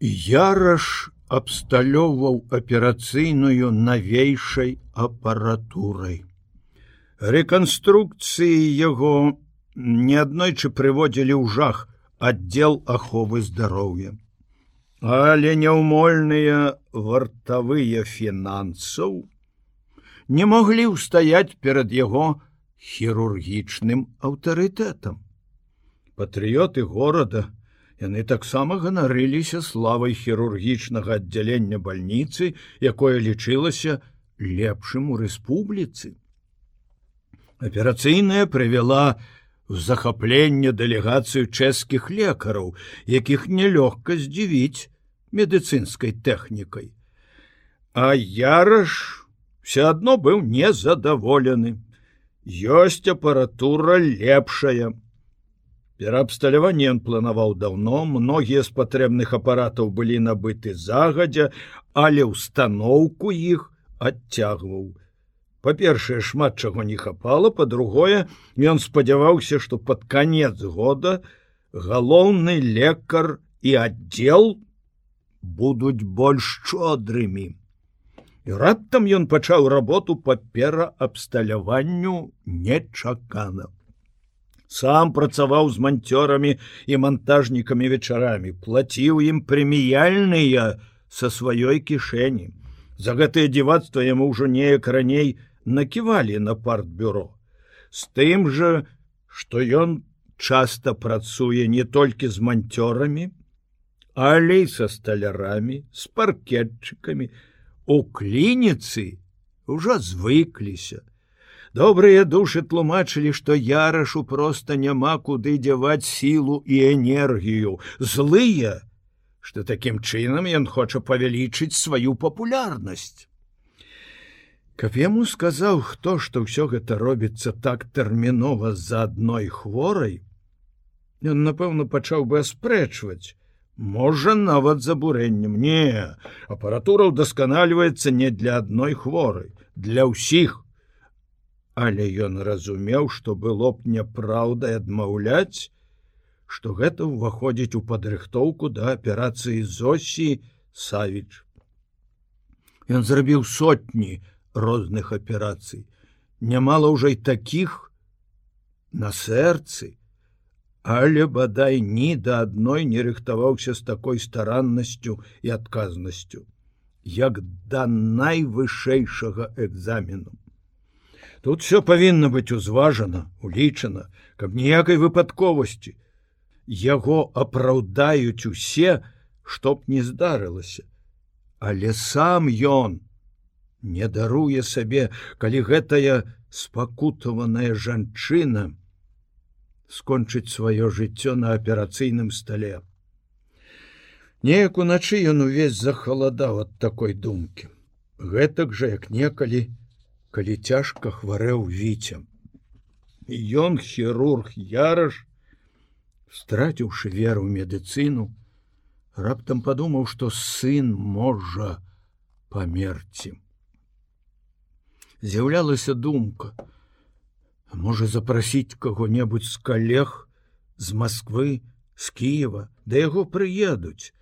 Яраш абсталёўваў аперацыйную навейшай апаратурай. Рэканструкцыі яго неаднойчы прыводзілі ў жах аддзел аховы здароўя. Але няўмольныя вартавыя фінансаў не маглі ўстаяць перад яго хірургічным аўтарытэтам. Патрыёты горада, Яны таксама ганарыліся славай хірургічнага аддзялення бальніцы, якое лічылася лепшым у рэспубліцы. Аперацыйная прывяла в захапленне дэлегацыю чэшскіх лекараў, якіх нелёгка здзівіць медыцынскай тэхнікай. А яраш все адно быў незадаволены. Ёсць апаратура лепшая, Пераабсталяванне ён планаваў даўно, многія з патрэбных апаратаў былі набыты загадзя, але ўстаноўку іх адцягваў. Па-першае, шмат чаго не хапала, па-другое, ён спадзяваўся, што пад канец года галоўны лекар і аддзел будуць больш шчодрымі. І раптам ён пачаў работу па пераабсталяванню нечакана сам працаваў з манцёрамі і монтажнікамі вечарамі плаціў ім прэміяльныя са сваёй кішэні. За гэтае дзівацтва яму ўжо неяк раней наківалі на партбюро. З тым жа што ён часта працуе не толькі з манцёрамі але са сталярамі з паркетчыкамі. У клініцы ўжо звыкліся Добрыя душы тлумачылі, што ярашу проста няма куды дзяваць сілу і энергію, злыя, што такім чынам ён хоча павялічыць сваю папулярнасць. Каб яму сказаў, хто што ўсё гэта робіцца так тэрмінова з-за адной хворай, Ён, напэўна, пачаў бы аспрэчваць. Можа нават з абурэннем не, апаратура ўдасканальваецца не для адной хворай, для ўсіх але ён разумеў, што было б няпраўдай адмаўляць, што гэта ўваходзіць у падрыхтоўку да аперацыі Зосі Савіч. Ён зрабіў сотні розных аперацый. Нямала ўжо і такіх на сэрцы, але бадай ні да адной не рыхтаваўся з такой стараннасцю і адказнасцю, як да найвышэйшага экзамену. Тут все павінна быць узважана, улічана, каб ніякай выпадковасці. Яго апраўдаюць усе, што б не здарылася. Але сам ён не даруе сабе, калі гэтая спакутаваная жанчына скончыць сваё жыццё на аперацыйным стале. Неяк уначы ён увесь захаладаў ад такой думкі. Гэтак жа, як некалі, калі цяжка хварэў віцем. Ён хірург яраш, страціўшы веру ў медыцыну, раптам падумаў, што сын можа памерці. З'яўлялася думка, можа запрасіць каго-небудзь з калег з Масквы, з Киева, да яго прыедуць.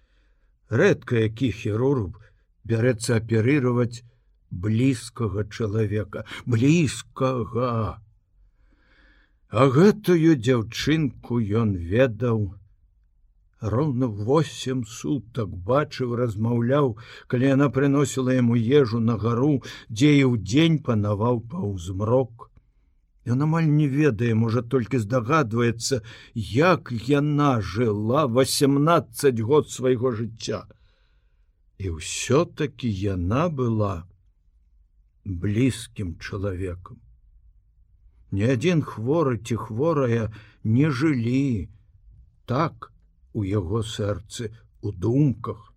Рэдка які хірург бярэцца аперировать блізкага чалавека блізкага. А гэтую дзяўчынку ён ведаў. Роўна восем сутак бачыў размаўляў калі яна прыносіла яму ежу на гару дзе і ў дзень панаваў паўзмрок. Ён амаль не ведае можа толькі здагадваецца як яна жыла 18 год свайго жыцця. І ўсё-таки яна была блізкім чалавекам. Ні адзін хворы ці хворая не жылі так у яго сэрцы у думках.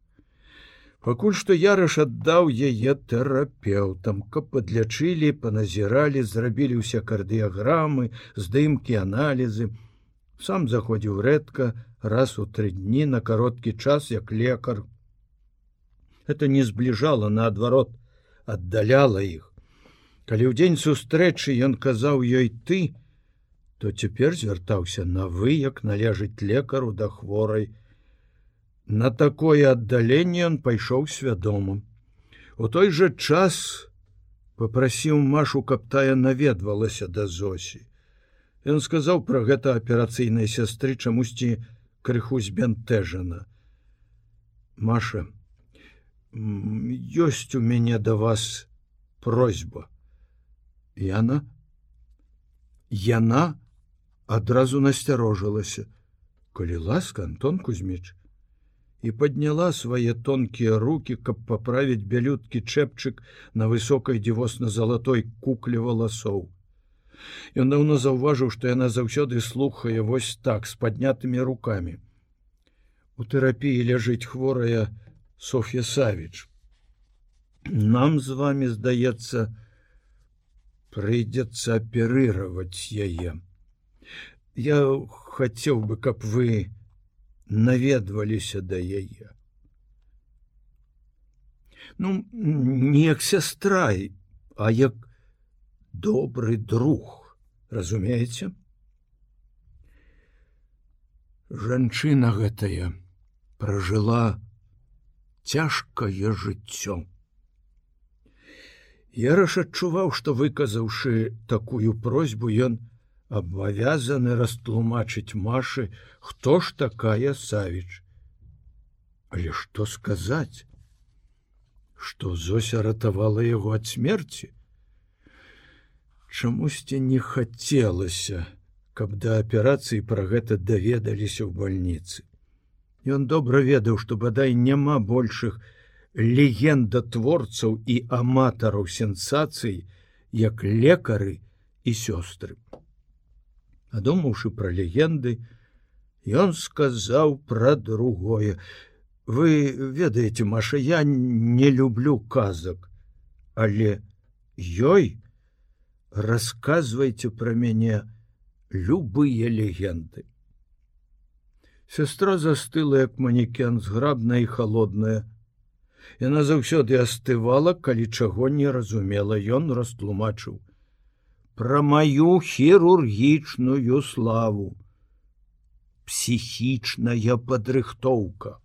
Пакуль што ярыш аддаў яе тэрапеўтам, каб падлячылі, паназіралі, зрабілі ўсе кардыяграмы, здымкі, аналізы. Сам заходзіў рэдка раз у тры дні на кароткі час як лекар. Это не збліжала наадварот, аддаляла іх. Калі ў дзень сустрэчы ён казаў ёй ты, то цяпер звяртаўся на вы, як належыць лекару да хворай. На такое аддаленне ён пайшоў свядомым. У той жа час попрасіў Машу, каб тая наведвалася да Зосі. Ён сказаў пра гэта аперацыйнай сястры чамусьці крыху збянтэжана. Маша, ёсць у мяне да вас просьба. Яна Яна адразу насцярожылася, калі ласка Антон Кузьміч і подняла свае тонкія руки, каб паправіць бялюткі чэпчык на высокай дзівосна-залатой кукле валасоў. Ён даўно заўважыў, што яна заўсёды слухае вось так з паднятымі руками. У тэрапіі ляжыць хворая Софья Савіч. Нам з вами здаецца, прыйдзецца аперыраваць яе. Я хацеў бы, каб вы наведваліся да яе. Ну не як сястра, а як добры друг, разумееце? Жанчына гэтая пражыла цяжкае жыццё. Яраш адчуваў, што выказаўшы такую просьбу ён абавязаны растлумачыць Машы, хто ж такая Савіч. Але што сказаць, што Зося ратавала яго ад смерці? Чамусьці не хацелася, каб да аперацыі пра гэта даведаліся ў бальніцы. Ён добра ведаў, што бадай няма большых, легендатворцаў і аматараў сенсацый, як лекары і сёстры. Адумаўшы пра легенды, ён сказаў пра другое: Вы ведаеце, Маша, я не люблю казак, але ёй расказвайце пра мяне любыя легенды. Сестра застыла як манекен зграбная і холодная, Яна заўсёды астывала, калі чаго не разумела, ён растлумачыў: Пра маю хірургічную славу. Псіхічная падрыхтоўка.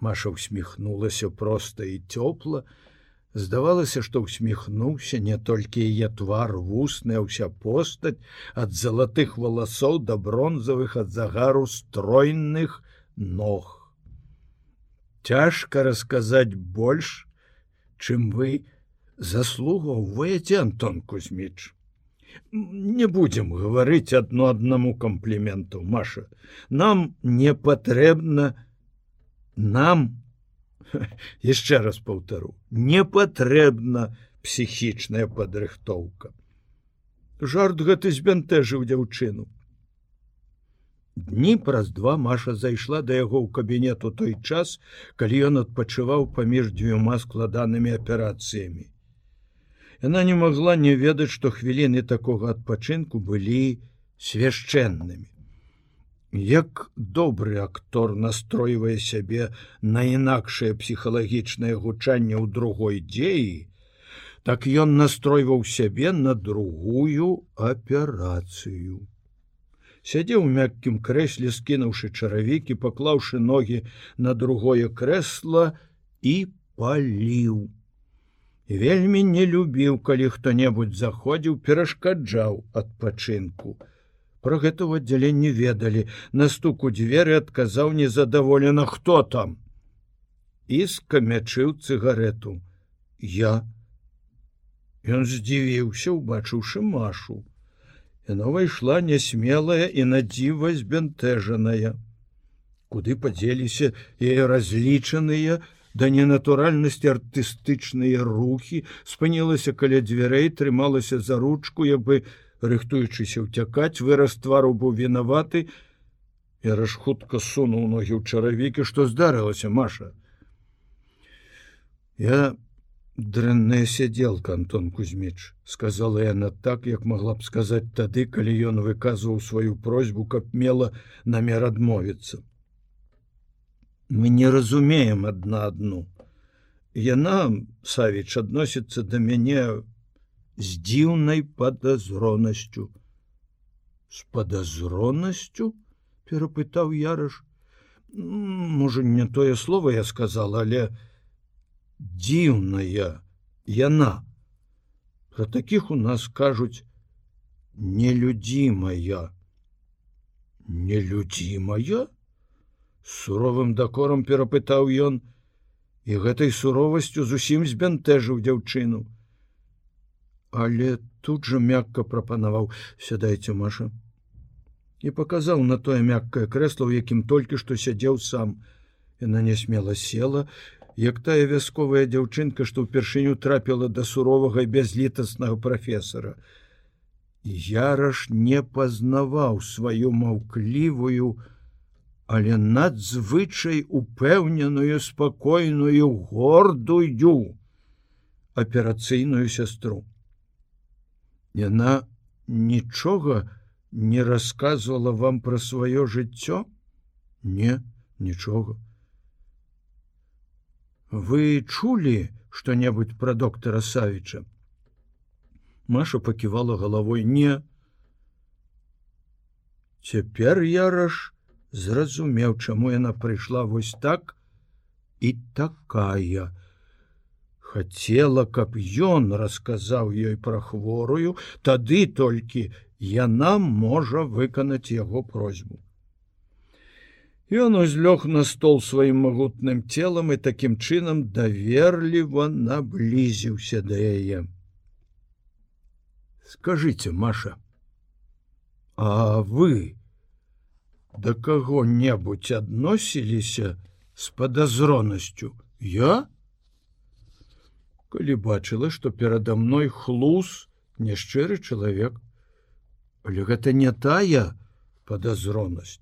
Маша усміхнулася проста і цёпла, Здавалася, што усміхнуўся не толькі яе твар вусная ўся постаць ад залатых валасоў да бронзавых ад загару стройных ног цяжка расказаць больш, чым вы заслугоўваеце Антон Кузьміч. Не будзем гаварыць адно аднаму кампліменту Маша. Нам не патрэбна нам яшчэ раз паўтару, не патрэбна псіхічная падрыхтоўка. Жарт гэты збянтэжыў дзяўчыну. Дні праз два Маша зайшла да яго ў кабінет у той час, калі ён адпачываў паміж дзвюма складанымі аперацыямі. Яна не магла не ведаць, што хвіліны такога адпачынку былі свяшчэннымі. Як добры актор настройвае сябе на інакшае псіхалагічнае гучанне ў другой дзеі, так ён настройваў сябе на другую аперацыю. Сядзеў у мяккім крэсле скінуўшы чаравікі паклаўшы ногі на другое крэсла і паліў. Вельмі не любіў калі хто-небудзь заходзіў перашкаджаў адпачынку про гэта ў аддзяленні ведалі. На стуку дзверы адказаў незадаволена хто там? І скамячыў цыгарету. Я ён здзівіўся убачыўшы машу. Яна ўвайшла нясмелая і надзіва збянтэжаная. Куды падзеліся яе разлічаныя, да ненатуральнасці артыстычныя рухі, спынілася каля дзвярэй, трымалася за ручку, як бы рыхтуючыся ўцякаць, выраз твару быў вінаваты. Я раш хутка сунуў ногі ў чаравікі, што здарылася Маша. Я дрэнная сядзелка Антон Кузьміч сказала яна так як могла б сказаць тады калі ён выказваў сваю просьбу каб мела намер адмовіцца мы не разумеем адна адну яна савіч адносіцца да мяне з дзіўнай падазронасцю з падазронасцю перапытаў яраш можа не тое слово я сказала але дзіўная яна. Про таких у нас кажуць нелюдзімая нелюдзімая суровым дакорам перапытаў ён. І гэтай суровасцю зусім збянтэжыў дзяўчыну але тут жа мякка прапанаваў сядайце маша і паказаў на тое мяккае крэсла у якім толькі што сядзеў сам. Яна нясмела села як тая вясковая дзяўчынка што ўпершыню трапіла да суровага бязлітаснага прафесара. Яраш не пазнаваў сваю маўклівую але надзвычай упэўненую спакойную гордую аперацыйную сястру яна нічога не рассказывала вам пра сваё жыццё? Не нічога. Вы чулі что-небудзь про доктора савіча? Маша поківала головой не. Цяпер яраш зразумеў чаму яна прыйшла вось так і такая хотела каб ён расказаў ёй пра хворую тады толькі яна можа выканаць яго просьбу Ён узлёг на стол сваім магутным целам і такім чынам даверліва наблізіўся да яе. Скажыце, Маша, А вы да каго-небудзь адносіліся з падазронасцю я? Калі бачыла, што перада мной хлус няшчыры чалавек, Але гэта не тая падазронасць.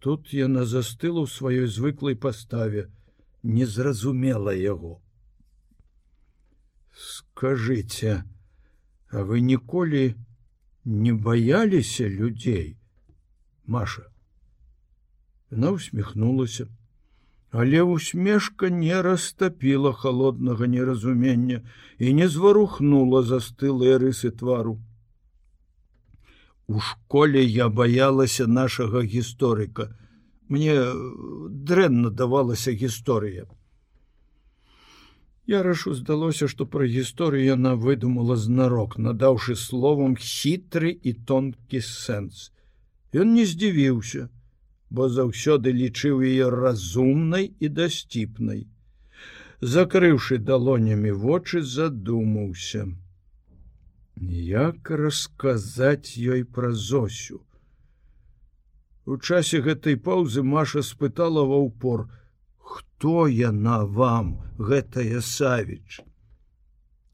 Тут яна застыла ў сваёй звыклай паставе, не зразумела яго. Скажыце, а вы ніколі не баяліся людзей, Маша. Яна усміхнулася, але усмешка не растапіла холоднага неразумення і не зварухнула застылыя рысы твару. У школе я баялася нашага гісторыка. Мне э, дрэнна давалася гісторыя. Я рашу здалося, што пра гісторыю яна выдумала знарок, надаўшы словам хітры і тонкі сэнс. Ён не здзівіўся, бо заўсёды лічыў яе разумнай і дасціпнай. Закрыўшы далонямі вочы, задумаўся. Як расказаць ёй пра зосю? У часе гэтай паўзы маша спытала ва ўпор хто яна вам гэтая савіч?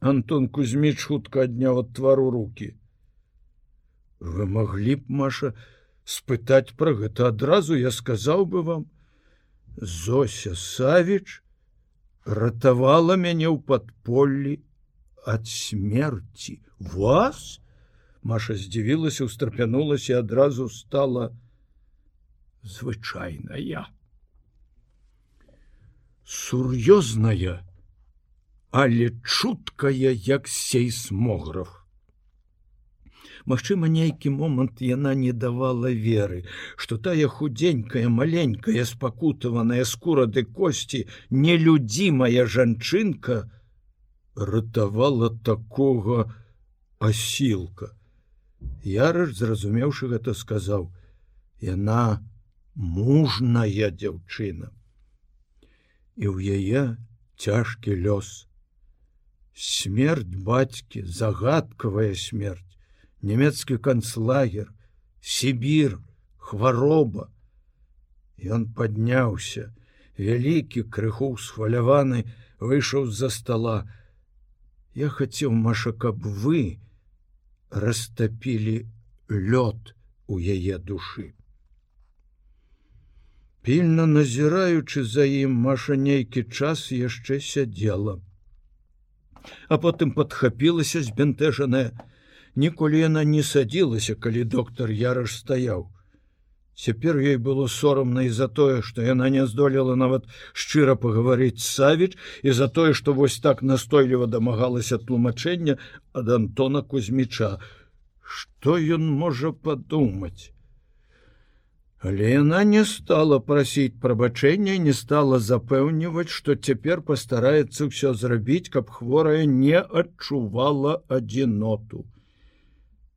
Антон кузьміч хутка адняў ад твару руки вы маглі б маша спытаць пра гэта адразу я сказаў бы вам. Зося савіч ратавала мяне ў падполлі ад смерти вас? Маша здзівілася устрапянулася і адразу стала звычайная. Сур'ёзная але чуткая як сейсмограф Магчыма нейкі момант яна не давала веры что тая худенькая маленькая спакутаваная скура ды косці нелюдзімая жанчынка, ратавала такога асілка. Яраш, зразумеўшы гэта, сказаў: Яна мужная дзяўчына. І ў яе цяжкі лёс. Смерть бацькі, загадкавая смерть, нямецкі канцлагер, Сібір, хвароба. Ён падняўся, вялікі крыху схваляваны, выйшаў з-за стола, Я хацеў маша, каб вы растапілі лёд у яе душы. Пільна назіраючы за ім маша нейкі час яшчэ сядзела. А потым падхапілася збянтэжаная, ніколі яна не садзілася, калі доктар Яраш стаяў. Цяпер ёй было сорамна і за тое, што яна не здолела нават шчыра пагаварыць савіч і за тое, што вось так настойліва дамагалася тлумачэння ад Антона Кузьміча. Што ён можа падумаць? Але яна не стала прасіць прабачэння, не стала запэўніваць, што цяпер пастараецца ўсё зрабіць, каб хворая не адчувала адзіноту.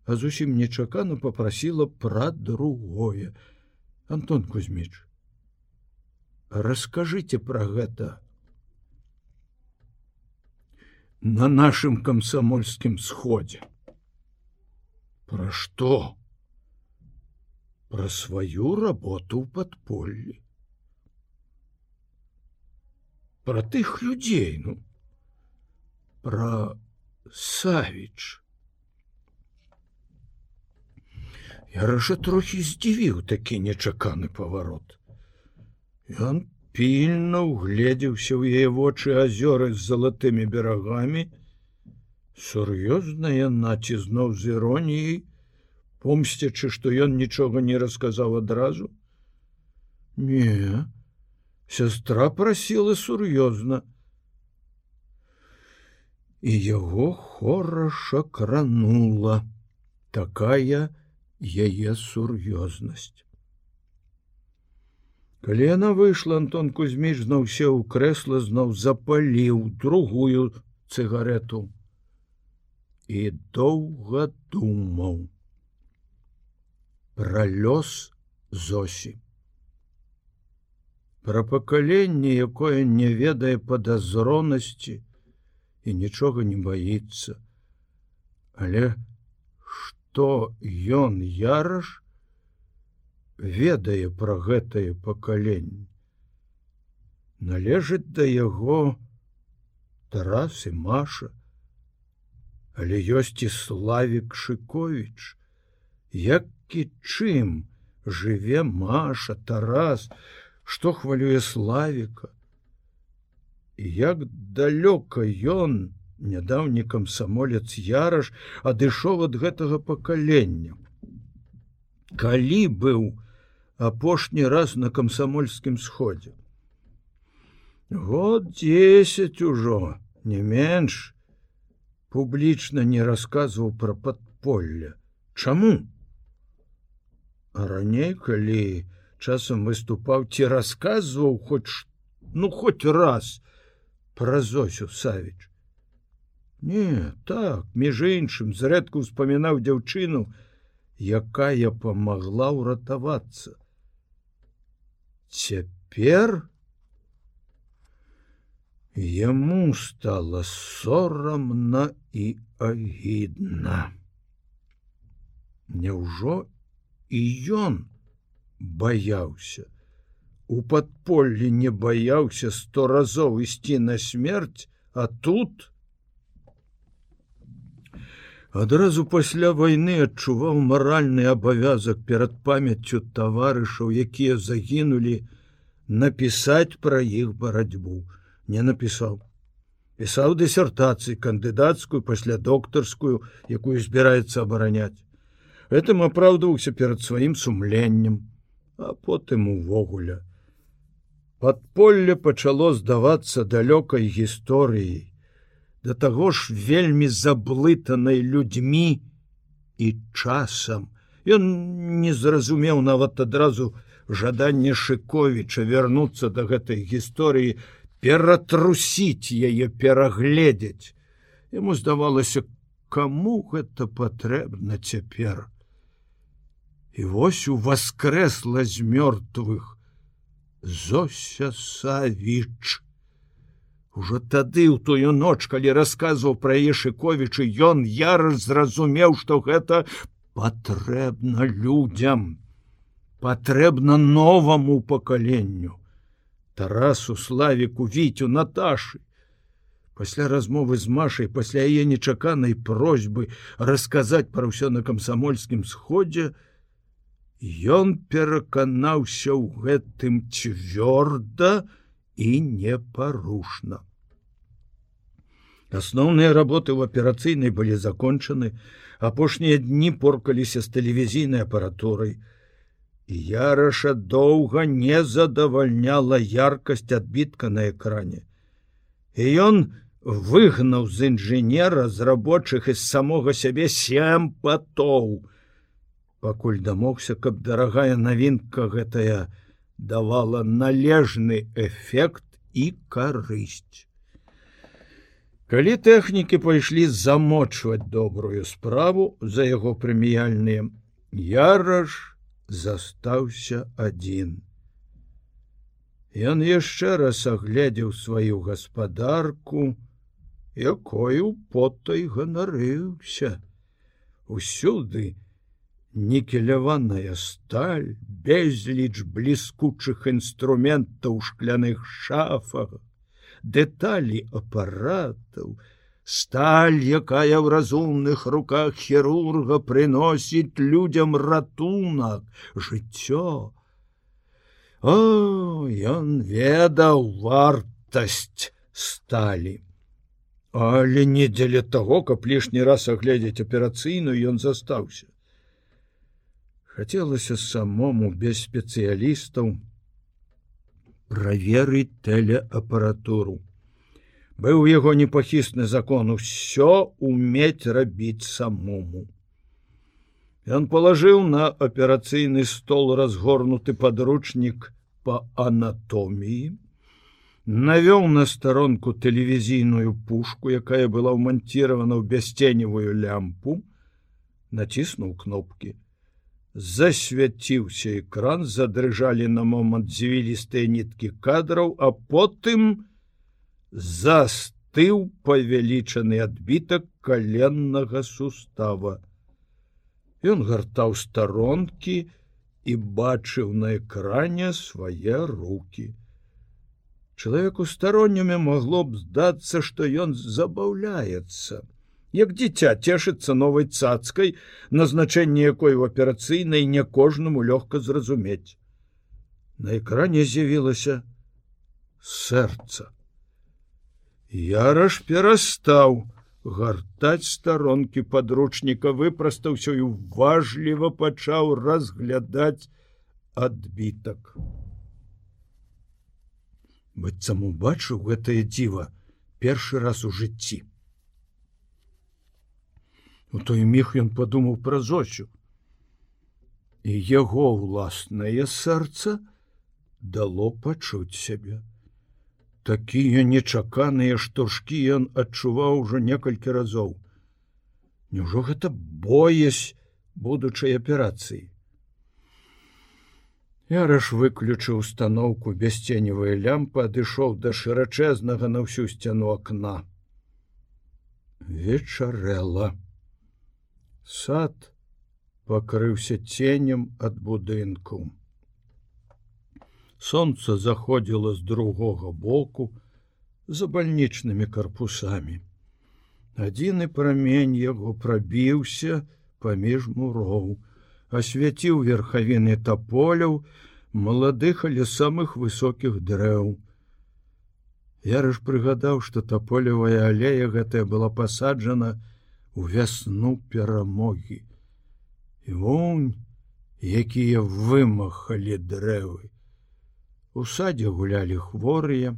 А зусім нечакана попрасіла пра другое. Антон Кузьміч, расскажыце пра гэта. На нашым камсамольскім сходзе. Пра што? про сваю работу ў подпольлі про тых людзей ну про савіч я раша трохі здзівіў такі нечаканы паварот. Ён пільна угледзеўся ў яе вочы азёры з залатымі берагамі. Сур'ёзная наці зноў з іроніяй помсцячы што ён нічога не расказаў адразу. Не сястра прасіла сур'ёзна. І яго хораша кранула такая яе сур'ёзнасць калі яна выйшла антон кузьміч зноў сеў у крэсла зноў запаліў другую цыгарету і доўга думаў пра лёс зосі. Пра пакаленне, якое не ведае падазронасці і нічога не баіцца. Але што ён яраш ведае пра гэтае пакаленне. Належыць да яго Тарас і Маша, Але ёсць і славік Шковіч, як і чым жыве Маша, Тарас, што хвалюе славіка. І як далёка ён, нядаўні камсамолец яраш, адышоў ад гэтага пакалення. Калі быў апошні раз на камсамольскім сходзе. Год 10 ужо, не менш, публічна не расказваў пра падполле. Чаму? А раней, калі часам выступаў ці расказваў хоць ну хоць раз пра зосю савіч. Не, так, між іншым зрэдку ўспамінаў дзяўчыну, якая памагла ўратавацца. Цяпер яму стала сорамна і агідна. Няўжо і ён баяўся. У падполлі не баяўся сто разоў ісці на смерць, а тут адразу пасля вайны адчуваў маральны абавязак перад памяццю таварышаў, якія загінулі напісаць пра іх барацьбу, не напісаў. Пісаў дысертацыі кандыдацкую пасля доктарскую, якую збіраецца абараняць гэтым апраўдваўся перад сваім сумленнем, а потым увогуле. Падполле пачало здавацца далёкай гісторыяй, да таго ж вельмі заблытанай людзьмі і часам. Ён не зразумеў нават адразу жаданне Шковіча вярнуцца да гэтай гісторыі, ператрусіць яе перагледзець. Яму здавалася, каму гэта патрэбна цяпер і вось у воскресла з мёртвых зося савіч ужо тады ў тую ноч калі расказваў пра ешыковічы ён яр зразумеў што гэта патрэбна людям патрэбна новаму пакаленню. Тарасу славіку віцю наташы. Пасля размовы з машай пасля яе нечаканай просьбы расказаць пра ўсё на камсамольскім сходзе Ён пераканаўся ў гэтым цвёрда і непарушна. Асноўныя работы ў аперацыйнай былі закончаны, апошнія дні поркаліся з тэлевізійнай апаратурай. Яраша доўга не задавальняла яркасць адбітка на экране. І ён выгнаў з інжынера з рабочых з самога сябе сем патоў, пакуль дамогся, каб дарагая навінка гэтая давала належны эфект і карысць. Калі тэхнікі пайшлі замочваць добрую справу за яго прэміяльныя, Яраш застаўся адзін. Ён яшчэ раз агледзеў сваю гаспадарку, якою потай ганарыўся. Усюды, Нікеляваная сталь, безліч бліскучых інструментаў шкляных шафах, дэталі апаратаў, сталь, якая ў разумных руках хірурга прыносіць людзям ратунак, жыццё. О, ён ведаў вартасць сталі. Але не дзеля таго, каб лішні раз агледзець аперацыйную ён застаўся хацелася самому без спецыялістаў праверыць тэлеапаратуру. Быў яго непахісны закон усё умець рабіць самому. Ён палажыў на аперацыйны стол разгорнуты падручнік по анатоміі, навёў на старонку тэлевізійную пушку, якая была ўманціравана ў бясценевую лямпу, націснуў кнопкі засвяціўся экран задрыжалі на момант дзвілістыя ніткі кадраў а потым застыў павялічаны адбітак каленнага сустава. Ён гартаў старонкі і бачыў на экране свае руки чалавеку староннямі магло б здацца што ён забаўляецца як дзіця цешыцца новай цацкай, назначэнне якой у аперацыйнай не кожнаму лёгка зразумець. На экране з'явілася сэрца. Яраш перастаў гартаць старонкі падручніка выпрастаўся і уважліва пачаў разглядаць адбітак. Быццам убачыў гэтае дзіва першы раз у жыцці. У той міг ён падумаў пра зочу. І яго ўласнае сэрца дало пачуць сябе. Такія нечаканыя штуршкі ён адчуваў ужо некалькі разоў. Няўжо гэта боязь будучай аперацыі. Яраш выключыў установку бясценевая лямпа, адышоў да шырачэзнага на ўсю сцяну акна. Вечарэла сад пакрыўся ценем ад будынку. Сонца заходзіла з другога боку за бальнічнымі карпусамі. Адзіны прамень яго прабіўся паміж муроў, асвяціў верхавіны таполяў, маладых але самых высокіх дрэў. Ярыш прыгадаў, што таполевая алея гэтая была пасаджана, у вясну перамогі. І вунь, якія вымахалі дрэвы. У садзе гулялі хворыя,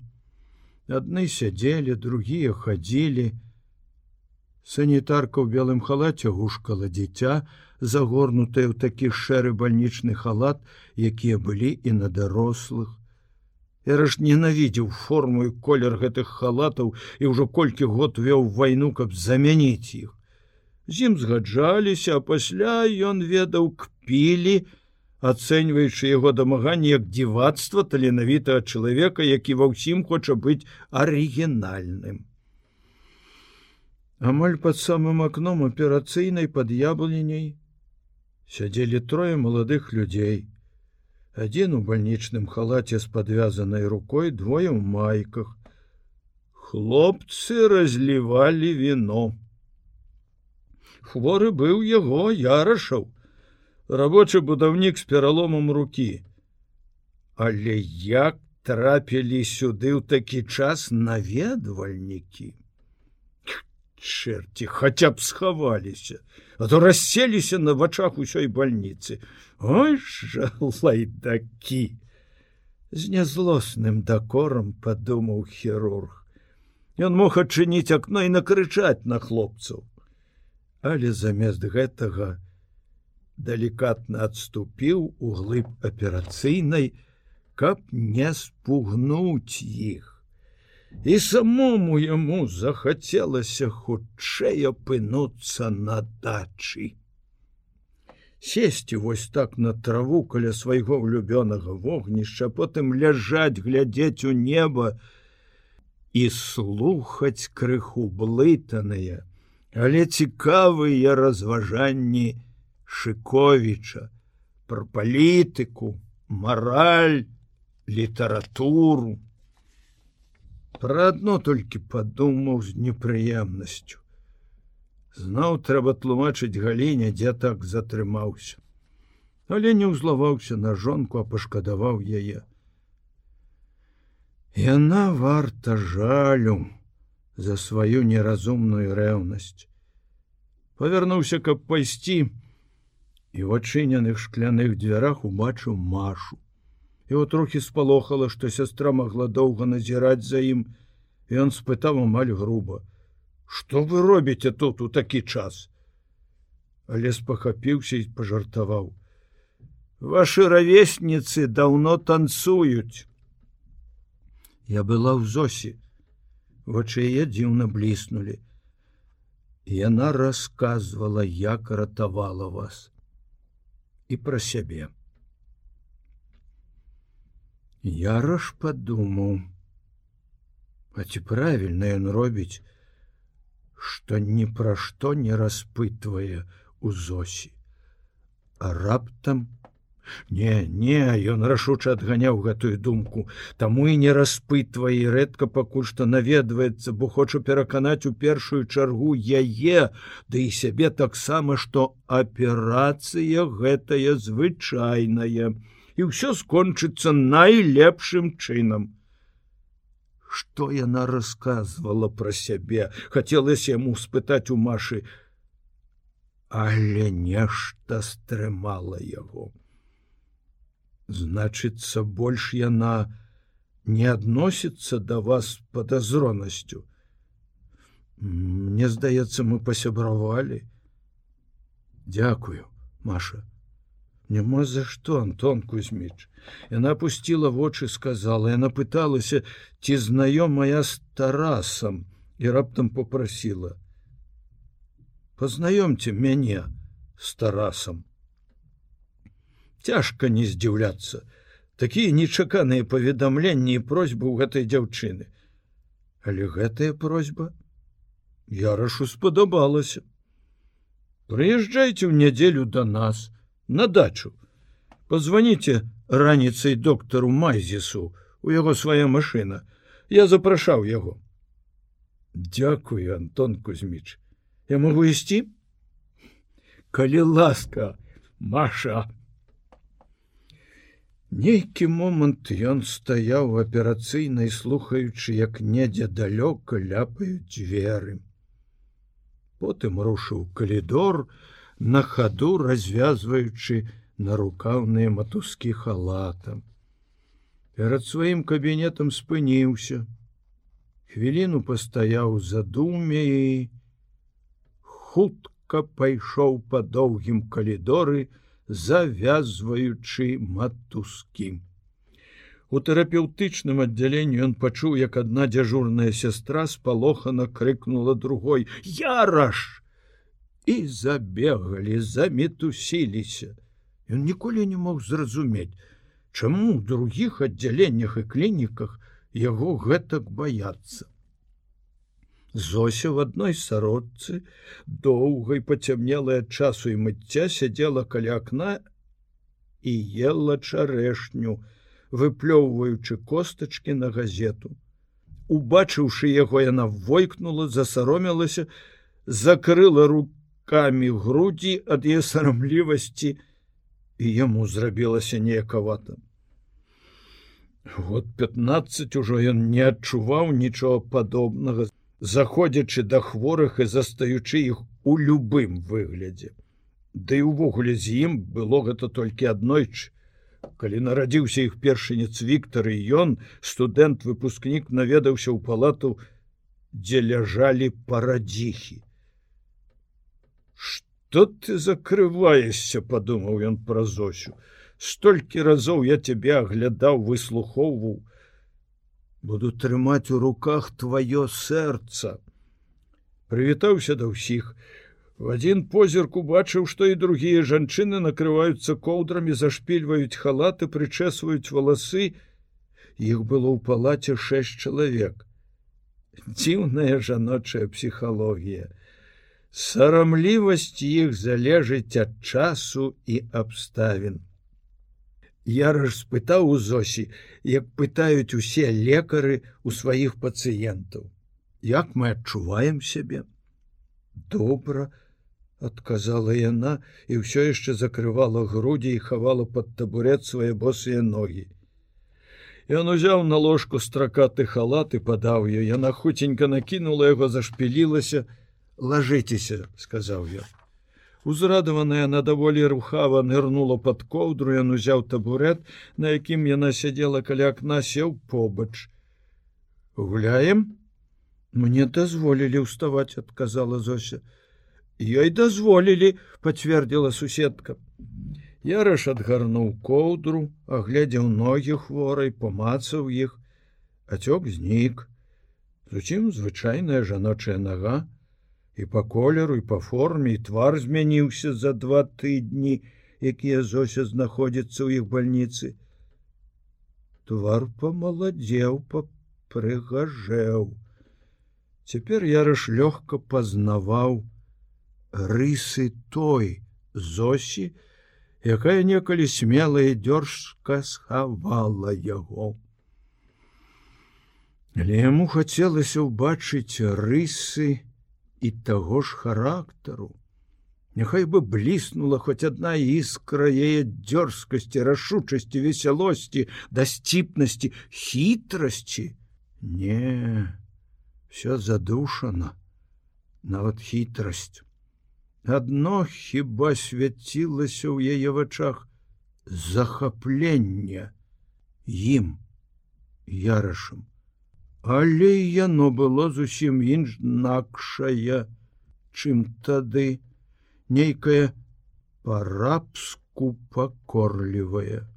адны сядзелі, другія хадзілі. Санітарка ў белым халаце гушкала дзіця, загорнутая ў такі шэры бальнічны халат, якія былі і на дарослых. Эраш ненавідзеў форму і колер гэтых халатаў і ўжо колькі год вёў вайну, каб замяніць іх з ім згаджаліся, а пасля ён ведаў кпілі, ацэньваючы яго дамаганне як дзівацтва таленавітага чалавека, які ва ўсім хоча быць арыгінальным. Амаль пад самым акном аперацыйнай пад яблыняй сядзелі трое маладых людзей. Адзін у бальнічным халаце з падвязанай рукой двое ў майках. Хлопцы разлівалі віно хворы быў яго ярашаў рабочы будаўнік з пераломам руки але як трапілі сюды ў такі час наведвальнікі? Чэрці хаця б схаваліся а то расселіся на вачах усёй бальніцы. Ой лайдакі! З нязлосным дакорам падумаў хірург. Ён мог адчыніць акно і накрычаць на хлопцаў але замест гэтага далікатна адступіў у глыб аперацыйнай, каб не спугнуць іх. І самому яму захацелася хутчэй апынуцца на дачы. Сесці вось так на траву каля свайго ўлюбёнага вогнішча, потым ляжаць, глядзець у неба і слухаць крыху блытаныя, але цікавыя разважанні Шковіча, пра палітыку, мараль, літаратуру. Пра адно толькі падумаў з непрыемнасцю. Зноў трэба тлумачыць галіне, дзе так затрымаўся. Але не ўзлаваўся на жонку, а пашкадаваў яе. Яна варта жалю за сваю неразумную рэўнасць. Павярнуўся, каб пайсці, і ў адчыненых шкляных дзвярах убачыў машу. Его трохі спалохала, што сястра могла доўга назіраць за ім, і он спытаў амаль груба: « Што вы робіце тут у такі час? Але спахапіўся і пажартаваў: « Вашы равесніцы даўно танцуюць. Я была ў зосі, вочы яе дзіўна бліснули. Яна расказвала, як ратавала вас і пра сябе. Яраш падумаў: А ці правільна ён робіць, што ні пра што не распытвае у зосі. А раптам не, не, ён рашуча адганяў гэтую думку, таму і не распытвае і рэдка пакуль што наведваецца, бо хоча пераканаць у першую чаргу яе, ды да і сябе таксама, што аперацыя гэтая звычайная і ўсё скончыцца найлепшым чынам. Што яна расказвала пра сябе, хацелася яму спытаць у машы, але нешта стрымала яго. Значыцца, больш яна не адносіцца да вас падазронасцю. Мне здаецца, мы пасябравалі. Дякую, Маша няма за что антон кузьміч яна опустила вочы сказала яна пыталася ці знаёмая с тарасам і раптам попросила познаёмце мяне с тарасам цяжка не здзіўляцца такія нечаканыя паведамленні і просьбы ў гэтай дзяўчыны але гэтая просьба я рашу спадабалася прыязджайце ў нядзелю до нас на дачу. Позвоните раніцай доктору Майзісу, у яго свая машина. Я запрашаў яго. Дякую, Антон Кузьміч. Я могу ісці? Калі ласка, Маша. Нейкі момант ён стаяў аперацыйнай, слухаючы, як недзе далёка ляпаюць дзверы. Потым рушыў калідор, на хаду развязваючы нарукаўныя матускі халатам. Перад сваім кабінетам спыніўся. Хвіліну пастаяў задуме і хутка пайшоў па доўгім калідоры, завязваючы матускі. У тэрапеўтычным аддзяленні ён пачуў, як адна дзяжурная сястра спалохана крыкнула другой: Яраш! і забегалі, замітусіліся. Ён ніколі не мог зразумець, чаму ў другіх аддзяленнях і клініках яго гэтак баяцца. Зося в адной сародцы доўгай пацямнелай ад часу і мыцця сядзела каля акна і ела чарэшню, выплёўваючы костачки на газету. Убачыўшы яго, яна войкнула, засаромілася, закрыла руку руками грудзі ад яе сарамлівасці і яму зрабілася неякавата. Год 15 ужо ён не адчуваў нічога падобнага, заходзячы да хворых і застаючы іх у любым выглядзе. Ды і ўвогуле з ім было гэта толькі аднойчы. Калі нарадзіўся іх першынец Віктор і ён, студэнт-выпускнік наведаўся ў палату, дзе ляжалі парадзіхі што ты закрываешся подумаў ён пра зосю столькі разоў я тебе аглядаў выслухоўваў буду трымаць у руках твоё сэрца. Прывітаўся да ўсіх. В адзін позірк убачыў што і другія жанчыны накрываюцца коўдрамі зашпільваюць халаты прычэсваюць валасы. Іх было ў палаце шэсць чалавек. Дзіўная жаночая псіхалогія. Сарамлівасць іх залежыць ад часу і абставін Яраш спытаў у зосі як пытаюць усе лекары у сваіх пацыентаў. Як мы адчуваем сябе? Добра адказала яна і ўсё яшчэ закрывала грудзі і хавала под табурет свае босыя ногі. Ён узяў на ложку стракаты халат і падаў ее яна хуценька накінула яго зашпілілася. Ложитеся сказаў я узрадаваная на даволі рухава нырнула под коўдру ён узяў табурет на якім яна сядзела каля акна сеў побач. Гуляем? Мне дазволілі ўставаць адказала зося. Ёй дазволілі пацвердзіла суседка. Яраш адгарнуў коўдру, агледзеў ногі хворай, помацаў іх, ацёк знік. Зусім звычайная жаночая нага, і па колеру і па форме і твар змяніўся за два тыдні, якія Зося знаходзіцца ў іх бальніцы. Твар памаладзеў, прыгажэў. Цяпер Яраш лёгка пазнаваў рысы той Зосі, якая некалі смелая дзёржка схавала яго. Але яму хацелася ўбачыць рысы і таго ж характару. Няхай бы бліснула хоць адна іскра яе дзёрзкасці, рашучасці, весялосці, дасціпнасці, хітрасці. Не, все задушана, нават хітрасць. Адно хіба свяцілася ў яе вачах захаплення ім ярашам. Але яно было зусім інакшае, чым тады. Нейкае па-рабску пакорлівае.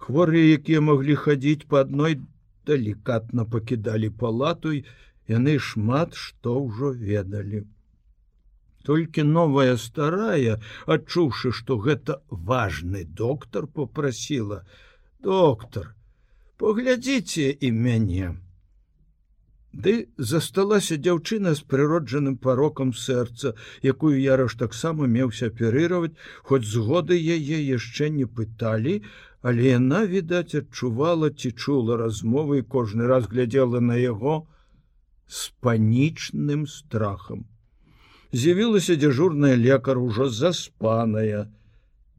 Хворыя, якія маглі хадзіць па адной далікатна пакідалі палату, яны шмат што ўжо ведалі. Толькі новая старая адчуўшы што гэта важны доктар попрасила доктор поглядзіце і мяне ды засталася дзяўчына з прыроджаным парокам сэрца якую яраш таксама меўся аперировать хоць згоды яе яшчэ не пыталі але яна відаць адчувала ці чула размовы кожны раз глядзела на яго с панічным страхам з'явілася дзяжурная лекар ужо заспаная.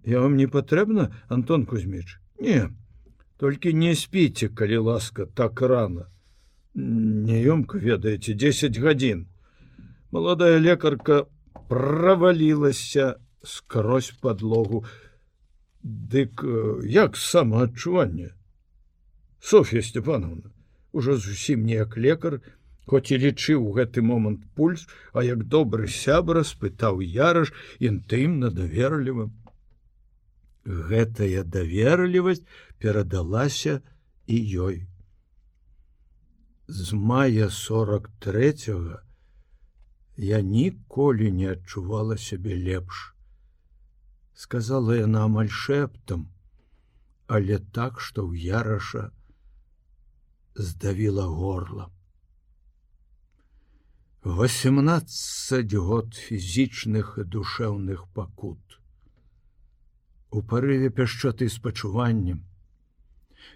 Я вам не патрэбна, Антон Кузьміч, не, толькі не спіце, калі ласка так рано. Неёмка ведаеце 10 гадзін. Маладая лекарка правалілася скрозь подлогу. Дык як самаадчуванне? Софья Степановна, ужо зусім неяк лекар, хоць і лічыў гэты момант пульс, а як добры сябра спытаў яраш інтымна даверлівым. Гэтая даверлівасць перадалася і ёй. З мая 43 я ніколі не адчувала сябе лепш. Сказала яна амаль шэптам, але так, што ў яраша здавіла горлам. 18 год фізічных і душэўных пакут. У парыве пяшчоты спачуваннем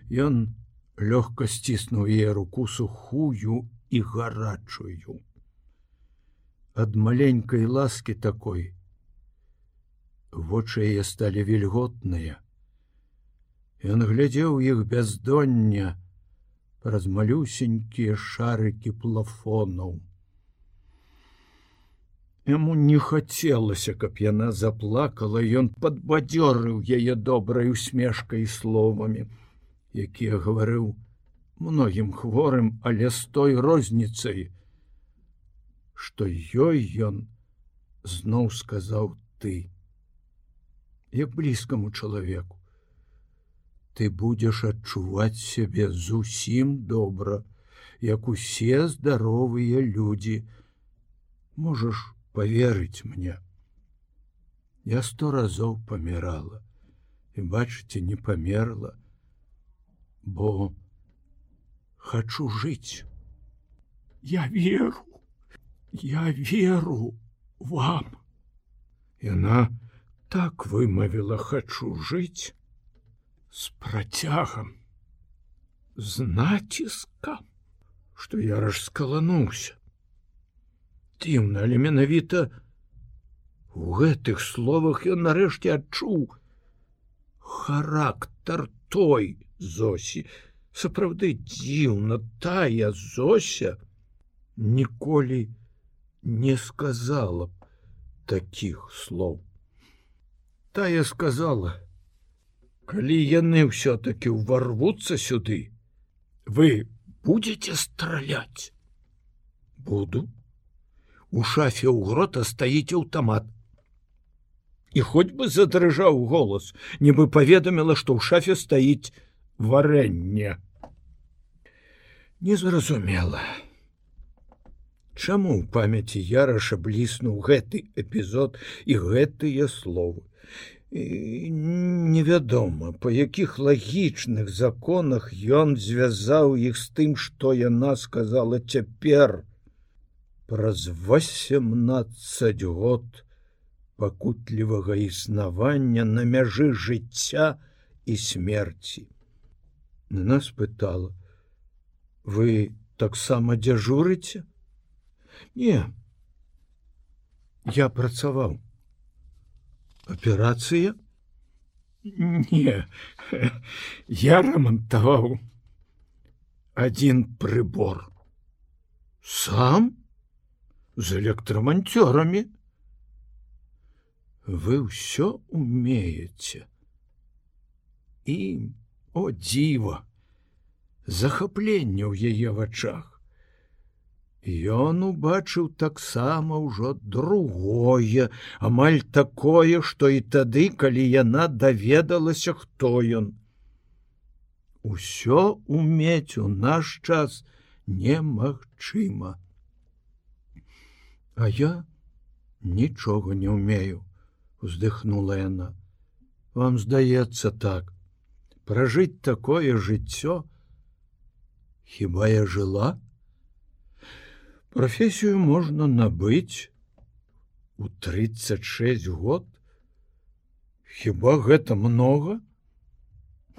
Ён лёгка сціснуў яе руку сухую і гарачую. Ад маленькай ласкі такой вочы яе сталі вільготныя. Ён глядзеў іх бяздоння праз малюсенькія шарыкі плафонаў. Яму не хацелася, каб яна заплакала, ён падбадзёрыў яе добрай усмешкай словамі, якія гаварыў многім хворым, але з той розніцай, што ёй ён зноў сказаў ты як блізкаму чалавеку. Ты будзеш адчуваць сябе зусім добра як усе здаровыя людзі. Можаш поверыць мне я сто разоў памірала і бачыце не памерла бо хочу жыць. Я веру я веру вам. Яна так вымавіла хочу жыць с працягам з націскам что я раскалануўся дзіўна але менавіта у гэтых словах ён нарэшце адчуў характар той зосі. Сапраўды дзіўна тая зося ніколі не сказала б таких слоў. Тая сказала калі яны ўсё-таки ўварвуцца сюды вы будете страляць? Буду. У шафе ў грота стаіць аўтамат і хоць бы задрыжаў голас нібы паведаміла што ў шафе стаіць варэнне. Незразумела. Чаму ў памяці яраша бліснуў гэты эпізод і гэтыя словы? Невядома па якіх лагічных законах ён звязаў іх з тым што яна сказала цяпер. Праз восемнадцать год пакутлівага існавання на мяжы жыцця і смерці на нас пытала. Вы таксама дзяжурыце не. Я працаваў аперацыя не. Я рамантаваў один прыбор сам? З электраманцёрамі вы ўсё умееце і о дзіва захапленне ў яе вачах Ён убачыў таксама ўжо другое, амаль такое, што і тады, калі яна даведалася, хто ён. Усё умець у наш час немагчыма. А я нічога не ўмею, уздыхнула яна. Вам здаецца так, пражыць такое жыццё, Хіба я жыла? Прафесію можна набыць у 36 год. Хіба гэта много?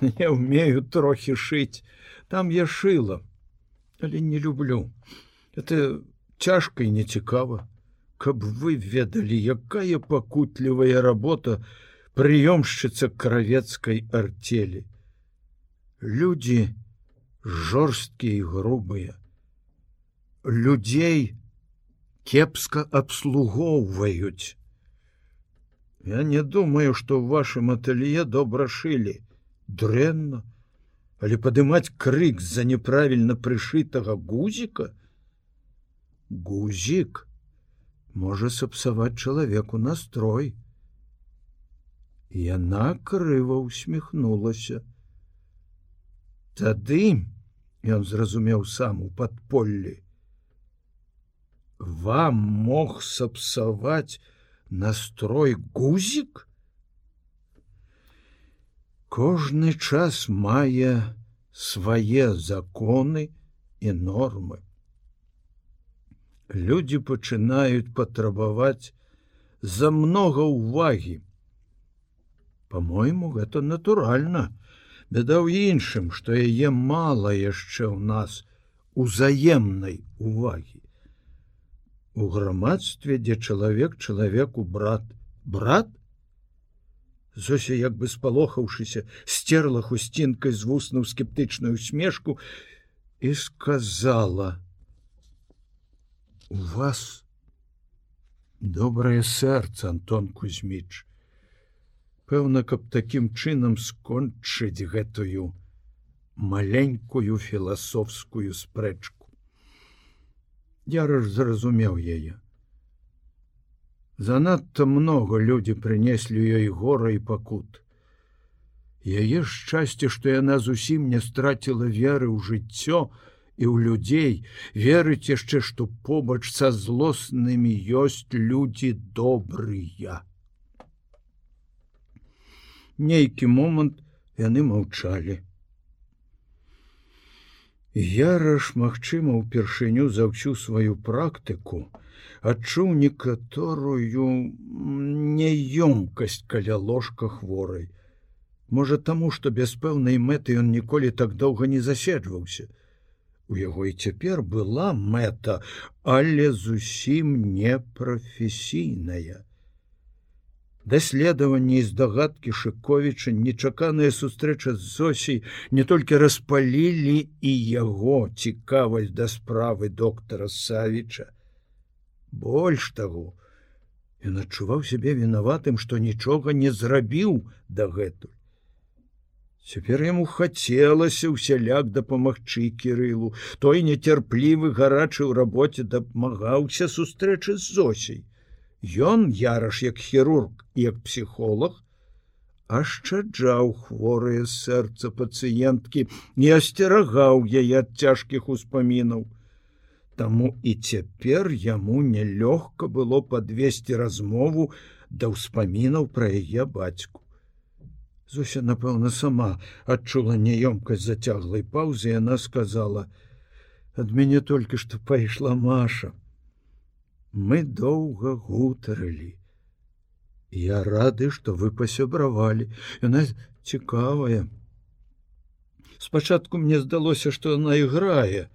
Я умею трохі шыць, там я шыла, але не люблю. Это цяжка і нецікава, каб вы ведалі, якая пакутлівая работа прыёмшчыца кравецкай артелі. Людзі жорсткія грубыя людзей кепска абслугоўваюць. Я не думаю, што ў вашым атэлье добра шылі, дрэнна, але падымаць крык з-за няправільна прышытага гузіка, гузік можа сапсаваць чалавеку настрой. Яна крыва усміхнулася. Тады ён зразумеў сам у падполлі вам мог сапсаваць настрой гузік? Кожны час мае свае законы і нормы. Люди пачынаюць патрабаваць за много увагі по-мойму гэта натуральна беда ў іншым што яе мала яшчэ ў нас узаемнай увагі. У грамадстве дзе чалавек чалавеку брат брат? Зося як бы спалохаўшыся стерла хусцінкай з вуснуў скептычную усмешку і сказала у вас добрае сэрца Антон Кузьміч пэўна каб такім чынам скончыць гэтую маленькую філасофскую спрэчку Яраш зразумеў яе. Занадта много людзі прынеслі ёй гора і пакут. Яе шчасце, што яна зусім не страціла веры ў жыццё і ў людзей, верыць яшчэ, што побач са злоснымі ёсць людзі добрыя. Нейкі момант яны маўчалі. Яраш, магчыма, упершыню за ўсю сваю практыку, адчуў некаторую няёмкасць каля ложка хворай. Можа таму, што без пэўнай мэты ён ніколі так доўга не заседжваўся. У яго і цяпер была мэта, але зусім непрафесійная. Даследаванне і здагадкі Шковіча нечаканая сустрэча з Зосій не толькі распалілі і яго цікавасць да справы доктара Савіча. Больш таго, ён адчуваў сябе вінаватым, што нічога не зрабіў дагэтуль. Цяпер яму хацелася ўсяляк дапамагчы кірылу, той нецярплівы гарачы ў рабоце дапамагаўся сустрэчы з зосей. Ён яраш як хірург як псіхолог, ашчаджаў хворыя сэрца пацыенткі, не асцерагаў яе ад цяжкіх успамінаў. Таму і цяпер яму нялёгка было падвесці размову да ўспамінаў пра яе бацьку. Зося, напэўна, сама адчула няёмкасць зацяглай паўзы, яна сказала: « Ад мяне толькі што пайшла Маша. Мы доўга гутарылі. Я рады, што вы пасябравалі. Яна цікавая. Спачатку мне здалося, што яна іграе,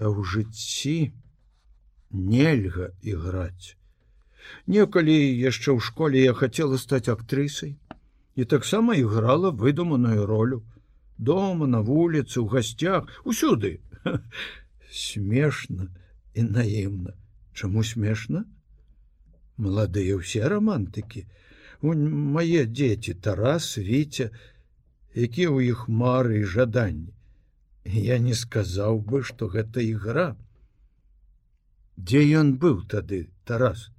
А ў жыцці нельга іграць. Некалі яшчэ ў школе я хацела стаць актрысай і таксама іграла выдуманую ролю дома на вуліцы у гасцях усюды смешна і наімна чаму смешна? Маладыя ўсе романтыкі мае дзеці тарас віця. Якія ў іх мары і жаданні? Я не сказаў бы што гэта ігра. Дзе ён быў тады тарас?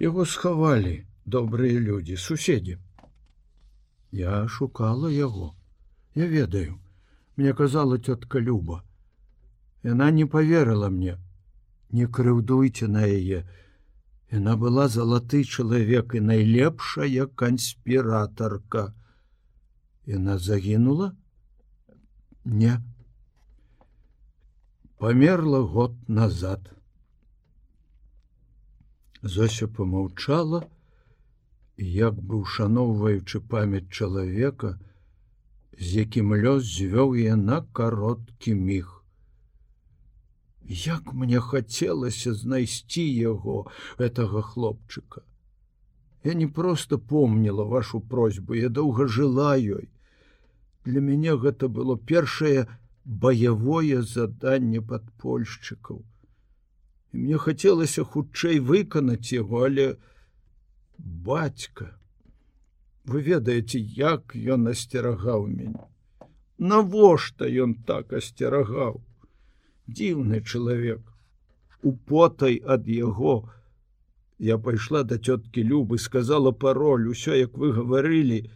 Яго схавалі добрыя людзі суседзі. Я шукала яго. Я ведаю. Мне казала цётка люба. Яна не поверыла мне не крыўдуйце на яе. Яна была залаты чалавек і найлепшая канспіратарка. Яна загінула? Не. Памерла год назад. Зося помаўчала як бы ушаноўваючы памяць чалавека, з якім лёс звёў я на кароткі міг. Як мне хацелася знайсці яго гэтага хлопчыка. Я не проста помніла вашу просьбу, я доўга жыла ёй. Для мяне гэта было першае баявое заданне падпольшчыкаў. І мне хацелася хутчэй выканаць яго, але, бацька вы ведаеце як ён асцерагаў мяне навошта ён так асцерагаў дзіўны чалавек. У потай ад яго я пайшла да цёткі любы сказала пароль усё як вы гаварылі.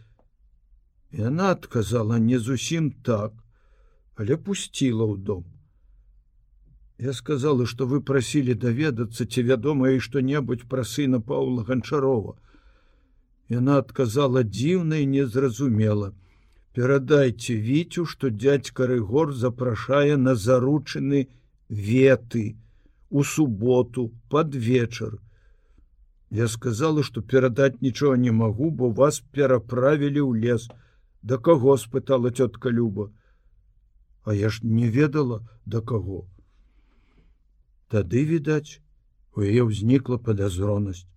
Яна адказала не зусім так але пусціла ў дом. Я сказала, што вы прасілі даведацца ці вядома і што-небудзь пра сына Паўла ганчарова. Яна адказала дзіўна і незразумела: Перадайце віцю, што дядзька Рыгор запрашае на заручыны веты у суботу под вечар. Я сказала, што перадаць нічога не магу, бо вас пераправілі ў лес. Да каго спытала цётка Люба. А я ж не ведала да каго. Тады, відаць, у яе ўзнікла падазронасць.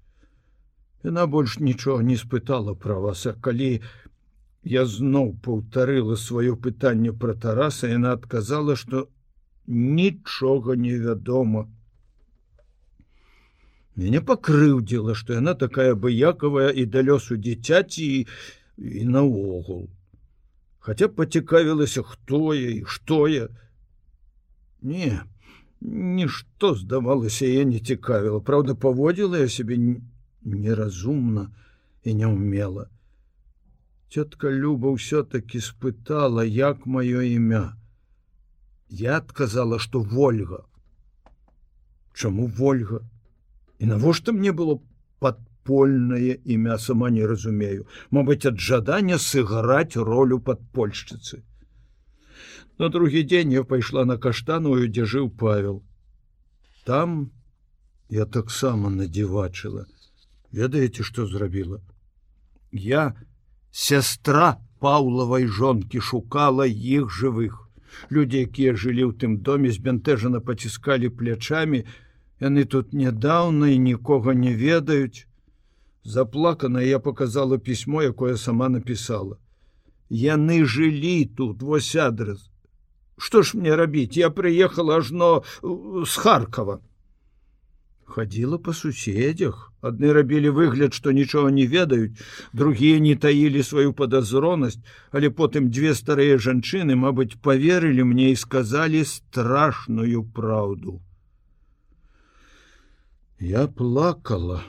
Яна больш нічога не спытала пра вас, а калі я зноў паўтарыла сваё пытанне пра тараса, яна адказала, што нічога невядома. Мяне пакрыўдзіла, што яна такая быякавая і да лёсу дзіцяці і, і наогул. Хаця пацікавілася, хто я і што я. Не, Нішто здавалася я не цікавіла, Праўда, паводзіла я сябе неразумна і няўмела. Цётка Люба ўсё-таки спытала, як маё імя. Я адказала, што Вольга. Чаму Вольга? І навошта мне было падпольнае імя сама не разумею, Мабыць, ад жадання сыграць ролю падпольшчыцы. На другі дзень я пайшла на каштаную, дзе жыў павел. Там я таксама надзівачыла. Ведаеце, што зрабіла. Я сястра паўлавай жонкі шукала іх жывых. Людзі, якія жылі ў тым доме збянтэжана паціскалі плячамі, яны тут нядаўна і нікога не ведаюць. Заплакана я показала пісьмо, якое сама напісала. Яны жылі тут вось адрес что ж мне рабіць я приехала ажно э, с харкова ходила по суседях. Адны рабілі выгляд что нічога не ведаюць другие не таілі сваю подазронасць але потым две старыя жанчыны мабыць поверылі мне і сказали страшную праўду я плакала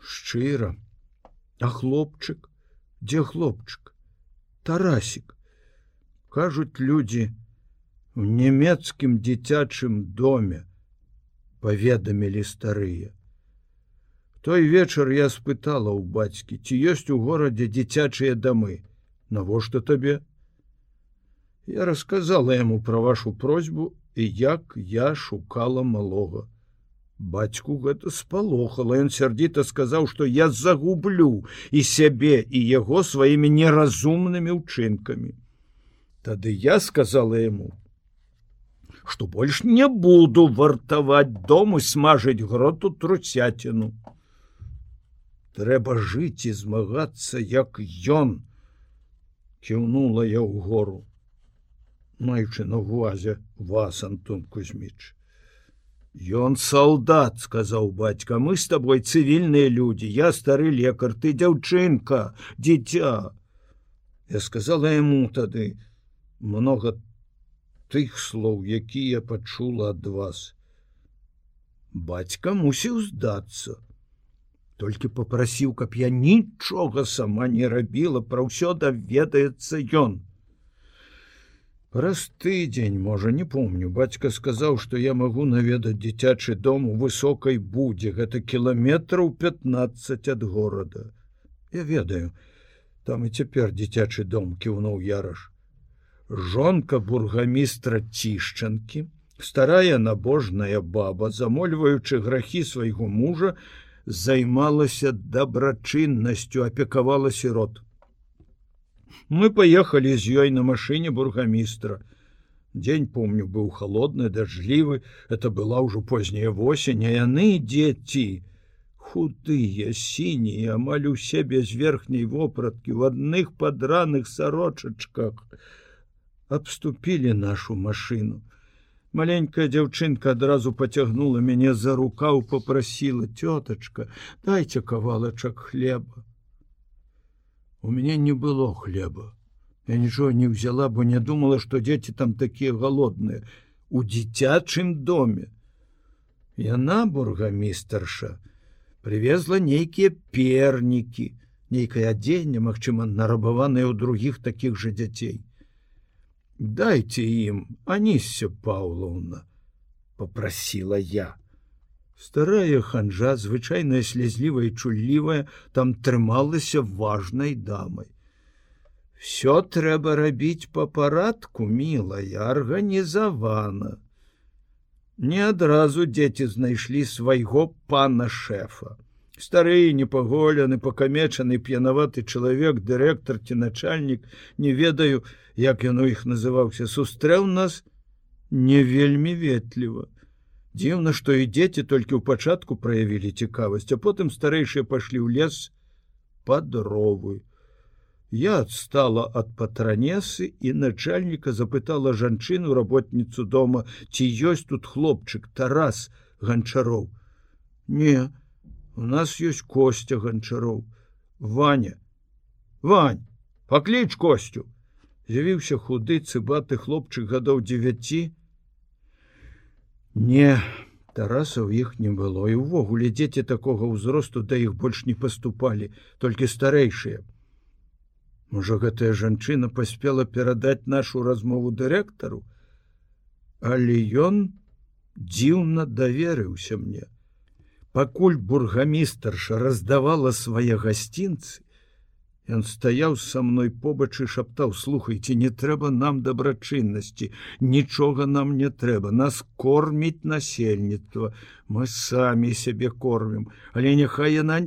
шчыра. А хлопчык? Дзе хлопчык? Тарасик. Кажуць людзі в нямецкім дзіцячым доме паведамілі старыя. Той вечар я спытала ў бацькі ці ёсць у горадзе дзіцячыя дамы. Навошта табе? Я рассказала яму пра вашу просьбу і як я шукала малога. Бацьку гэта спалохала ён сярдзіта сказаў што я загублю і сябе і яго сваімі неразумнымі ўчынкамі. Тады я сказала яму что больш не буду вартаваць дому смажыць гроту труцяціну трэба жыць і змагацца як ён кіўнула я ў гору маючы на увазе вас антон кузьміч. Ён солдат сказаў бацька мы с тобой цывільныя людзі я стары лекар ты дзяўчынка дзіця. Я сказала яму тады много тых слоў, якія пачула ад вас. Бацька мусіў здацца. Толькі попрасіў, каб я нічога сама не рабіла, пра ўсё даведаецца ён. Праз тыдзень, можа, не помню, бацька сказаў, што я магу наведаць дзіцячы дом у высокай будзе, гэта кіламетраў 15 ад горада. Я ведаю, там і цяпер дзіцячы дом кіўнуў яраш жонка бургамістра цішчанкі старая набожная баба замольваючы грахі свайго мужа займалася дабрачыннасцю апекавала сірот. Мы поехали з ёй на машыне бургамістра дзень помню быў холодны дажлівы это была ўжо позняя восень а яны дзеці худыя сінія амаль усе без верхняй вопраткі в адных падраных сарочачках обступілі нашу машину. Маленькая дзяўчынка адразу поцягнула мяне за рукаў, попрасила тётачка, дайте кавалачак хлеба. У мяне не было хлеба. Я нічого не взяла, бо не думала, што дзеці там такія галодныя у дзіцячым доме. Яна бургамістарша привезла нейкія пернікі, нейкае адзенне, магчыма, нарабаваныя ў другіх такіх жа дзяцей дайте ім анісся паўлоўна попросила я. Старая ханжа звычайная слезлівая чуллівая там трымалася важнай дамай все трэба рабіць по парадку мілая арганізавана не адразу дзеці знайшлі свайго пана шэфа стары непаголены пакамечаны п'янаваты чалавек дырэктар ці начальнік не ведаю як яно іх называўся сустрэў нас не вельмі ветліва. Дзіўна што і дзеці толькі ў пачатку праявілі цікавасць а потым старэйшыя пашлі ў лес под дровы. Я адстала ад патранесы і начальніка запытала жанчыну работніцу дома ці ёсць тут хлопчык тарас ганчароў не не у нас ёсць костя ганчароў ваня. Вань пакліч костю. З'явіўся худы цыбаты хлопчык гадоў 9 Не, Тараса ў іх не было. І ўвогуле дзеці такога ўзросту да іх больш не паступалі, толькі старэйшыя. Можа, гэтая жанчына паспела перадаць нашу размову дырэктару, Але ён дзіўна даверыўся мне. Пакуль бургамістарша раздавала свае гасцінцы, Ён стаяў са мной побач і шаптаў слухайце не трэба нам дабрачыннасці нічога нам не трэба нас корміць насельніцтва мы самі сябе кормім але няхай яна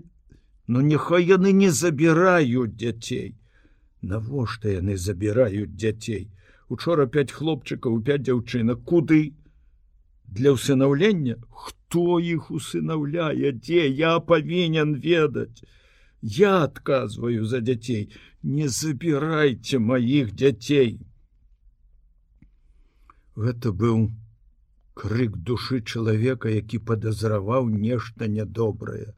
ну няхай яны не забіраюць дзяцей навошта яны забіраюць дзяцей учора пять хлопчыкаў пять дзяўчынак куды? Для ўсынаўлення хто іх усынаўляе дзе я павінен ведаць Я отказываю за дзяцей, не забірайце маіх дзяцей. Гэта быў крык душы чалавека, які падазраваў нешта нядобрае.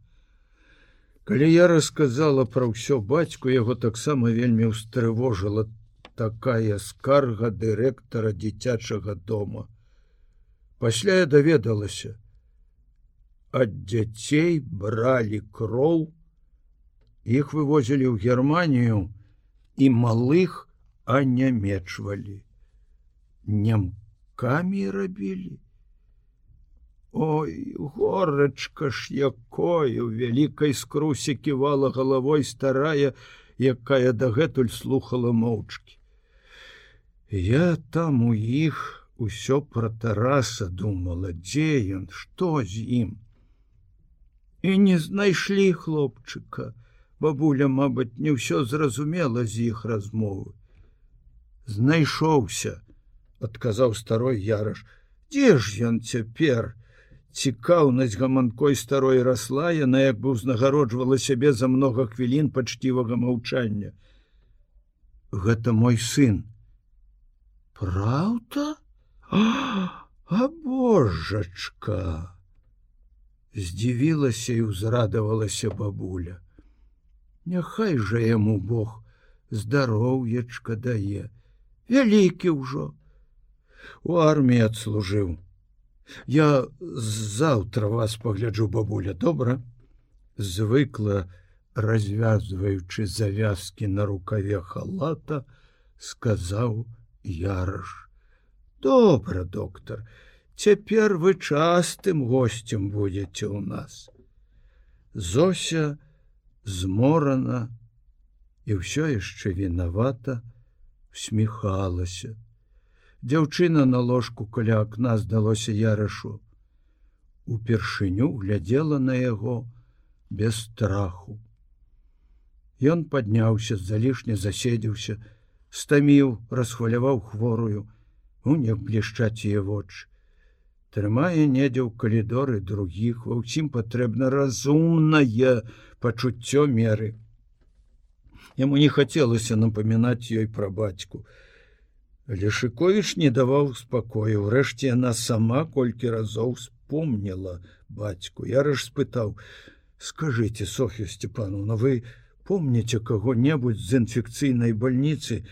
Калі я расказала пра ўсё бацьку, яго таксама вельмі ўстрывожыла такая скарга дырэктара дзіцячага дома. Пасля я даведалася: ад дзяцей бралі кроў, Іх вывозілі ў Германію і малых анямечвалі. Нямкамі рабілі. Ой, горачка ж якою вялікай скрусе ківала галавой старая, якая дагэтуль слухала моўчкі. Я там у іх усё пра Тараса думала, дзе ён, што з ім. І не знайшлі хлопчыка, бабуля мабыць не ўсё зразумела з іх размовы. Знайшоўся адказаў старой яраш дзе ж ён цяпер? Цікаўнасць гаманкой старой расла яна як бы ўзнагароджвала сябе за многа хвілін пачцівага маўчання гэта мой сын Праўда? А божачка здзівілася і ўзрадавалася бабуля Няхай жа яму Бог здароўечка дае. Вялікі ўжо. У арміі адслужыў. Я заўтра вас пагляджу бабуля добра, звыкла, развязваючы завязкі на рукаве халата, сказаў яраш. Добра, доктор, цяпер вы частым гостцем будетеце ў нас. Зося, зморана і ўсё яшчэ вінавата усміхалася. Дзяўчына на ложку каля акна здалося ярашу. Упершыню глядзела на яго без страху. Ён падняўся, залішне заседзіўся, стаміў, расхваляваў хворую, у не блішчаць яе вочы трымае недзе ў калідоры другіх ва ўсім патрэбна разумнае пачуццё меры. Яму не хацелася напамінаць ёй пра бацьку. Лешыкович не даваў спакою. Ўрэшце яна сама колькі разоў вспомнила бацьку. Я раш спытаў скажите софью степановна вы помните каго-небудзь з інфекцыйнай больніцы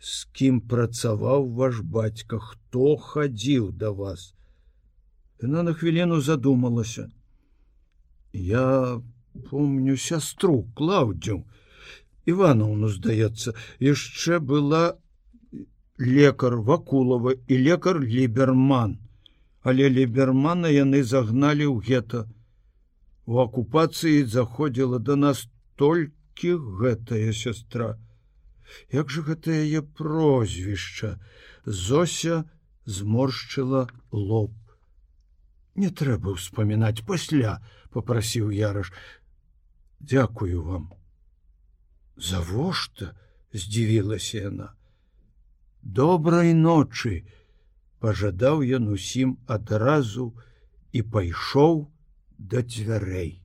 з кім працаваў ваш бацька? Хто хадзіў да вас Яна на хвіліну задумалася. Я помню сястру клаўдзю. Івановну, здаецца, яшчэ была лекар Вакулова і лекар Ліберман. Але лібермана яны загналі ў гета. У акупацыі заходзіла да нас толькі гэтая сястра. Як жа гэта яе прозвішча, Зося зморшчыла лоб не трэба ўспамінаць пасля попрасіў яраш дзякую вам завошта здзівілася яна добрай ночы пожадаў ён усім адразу і пайшоў да дзвярэй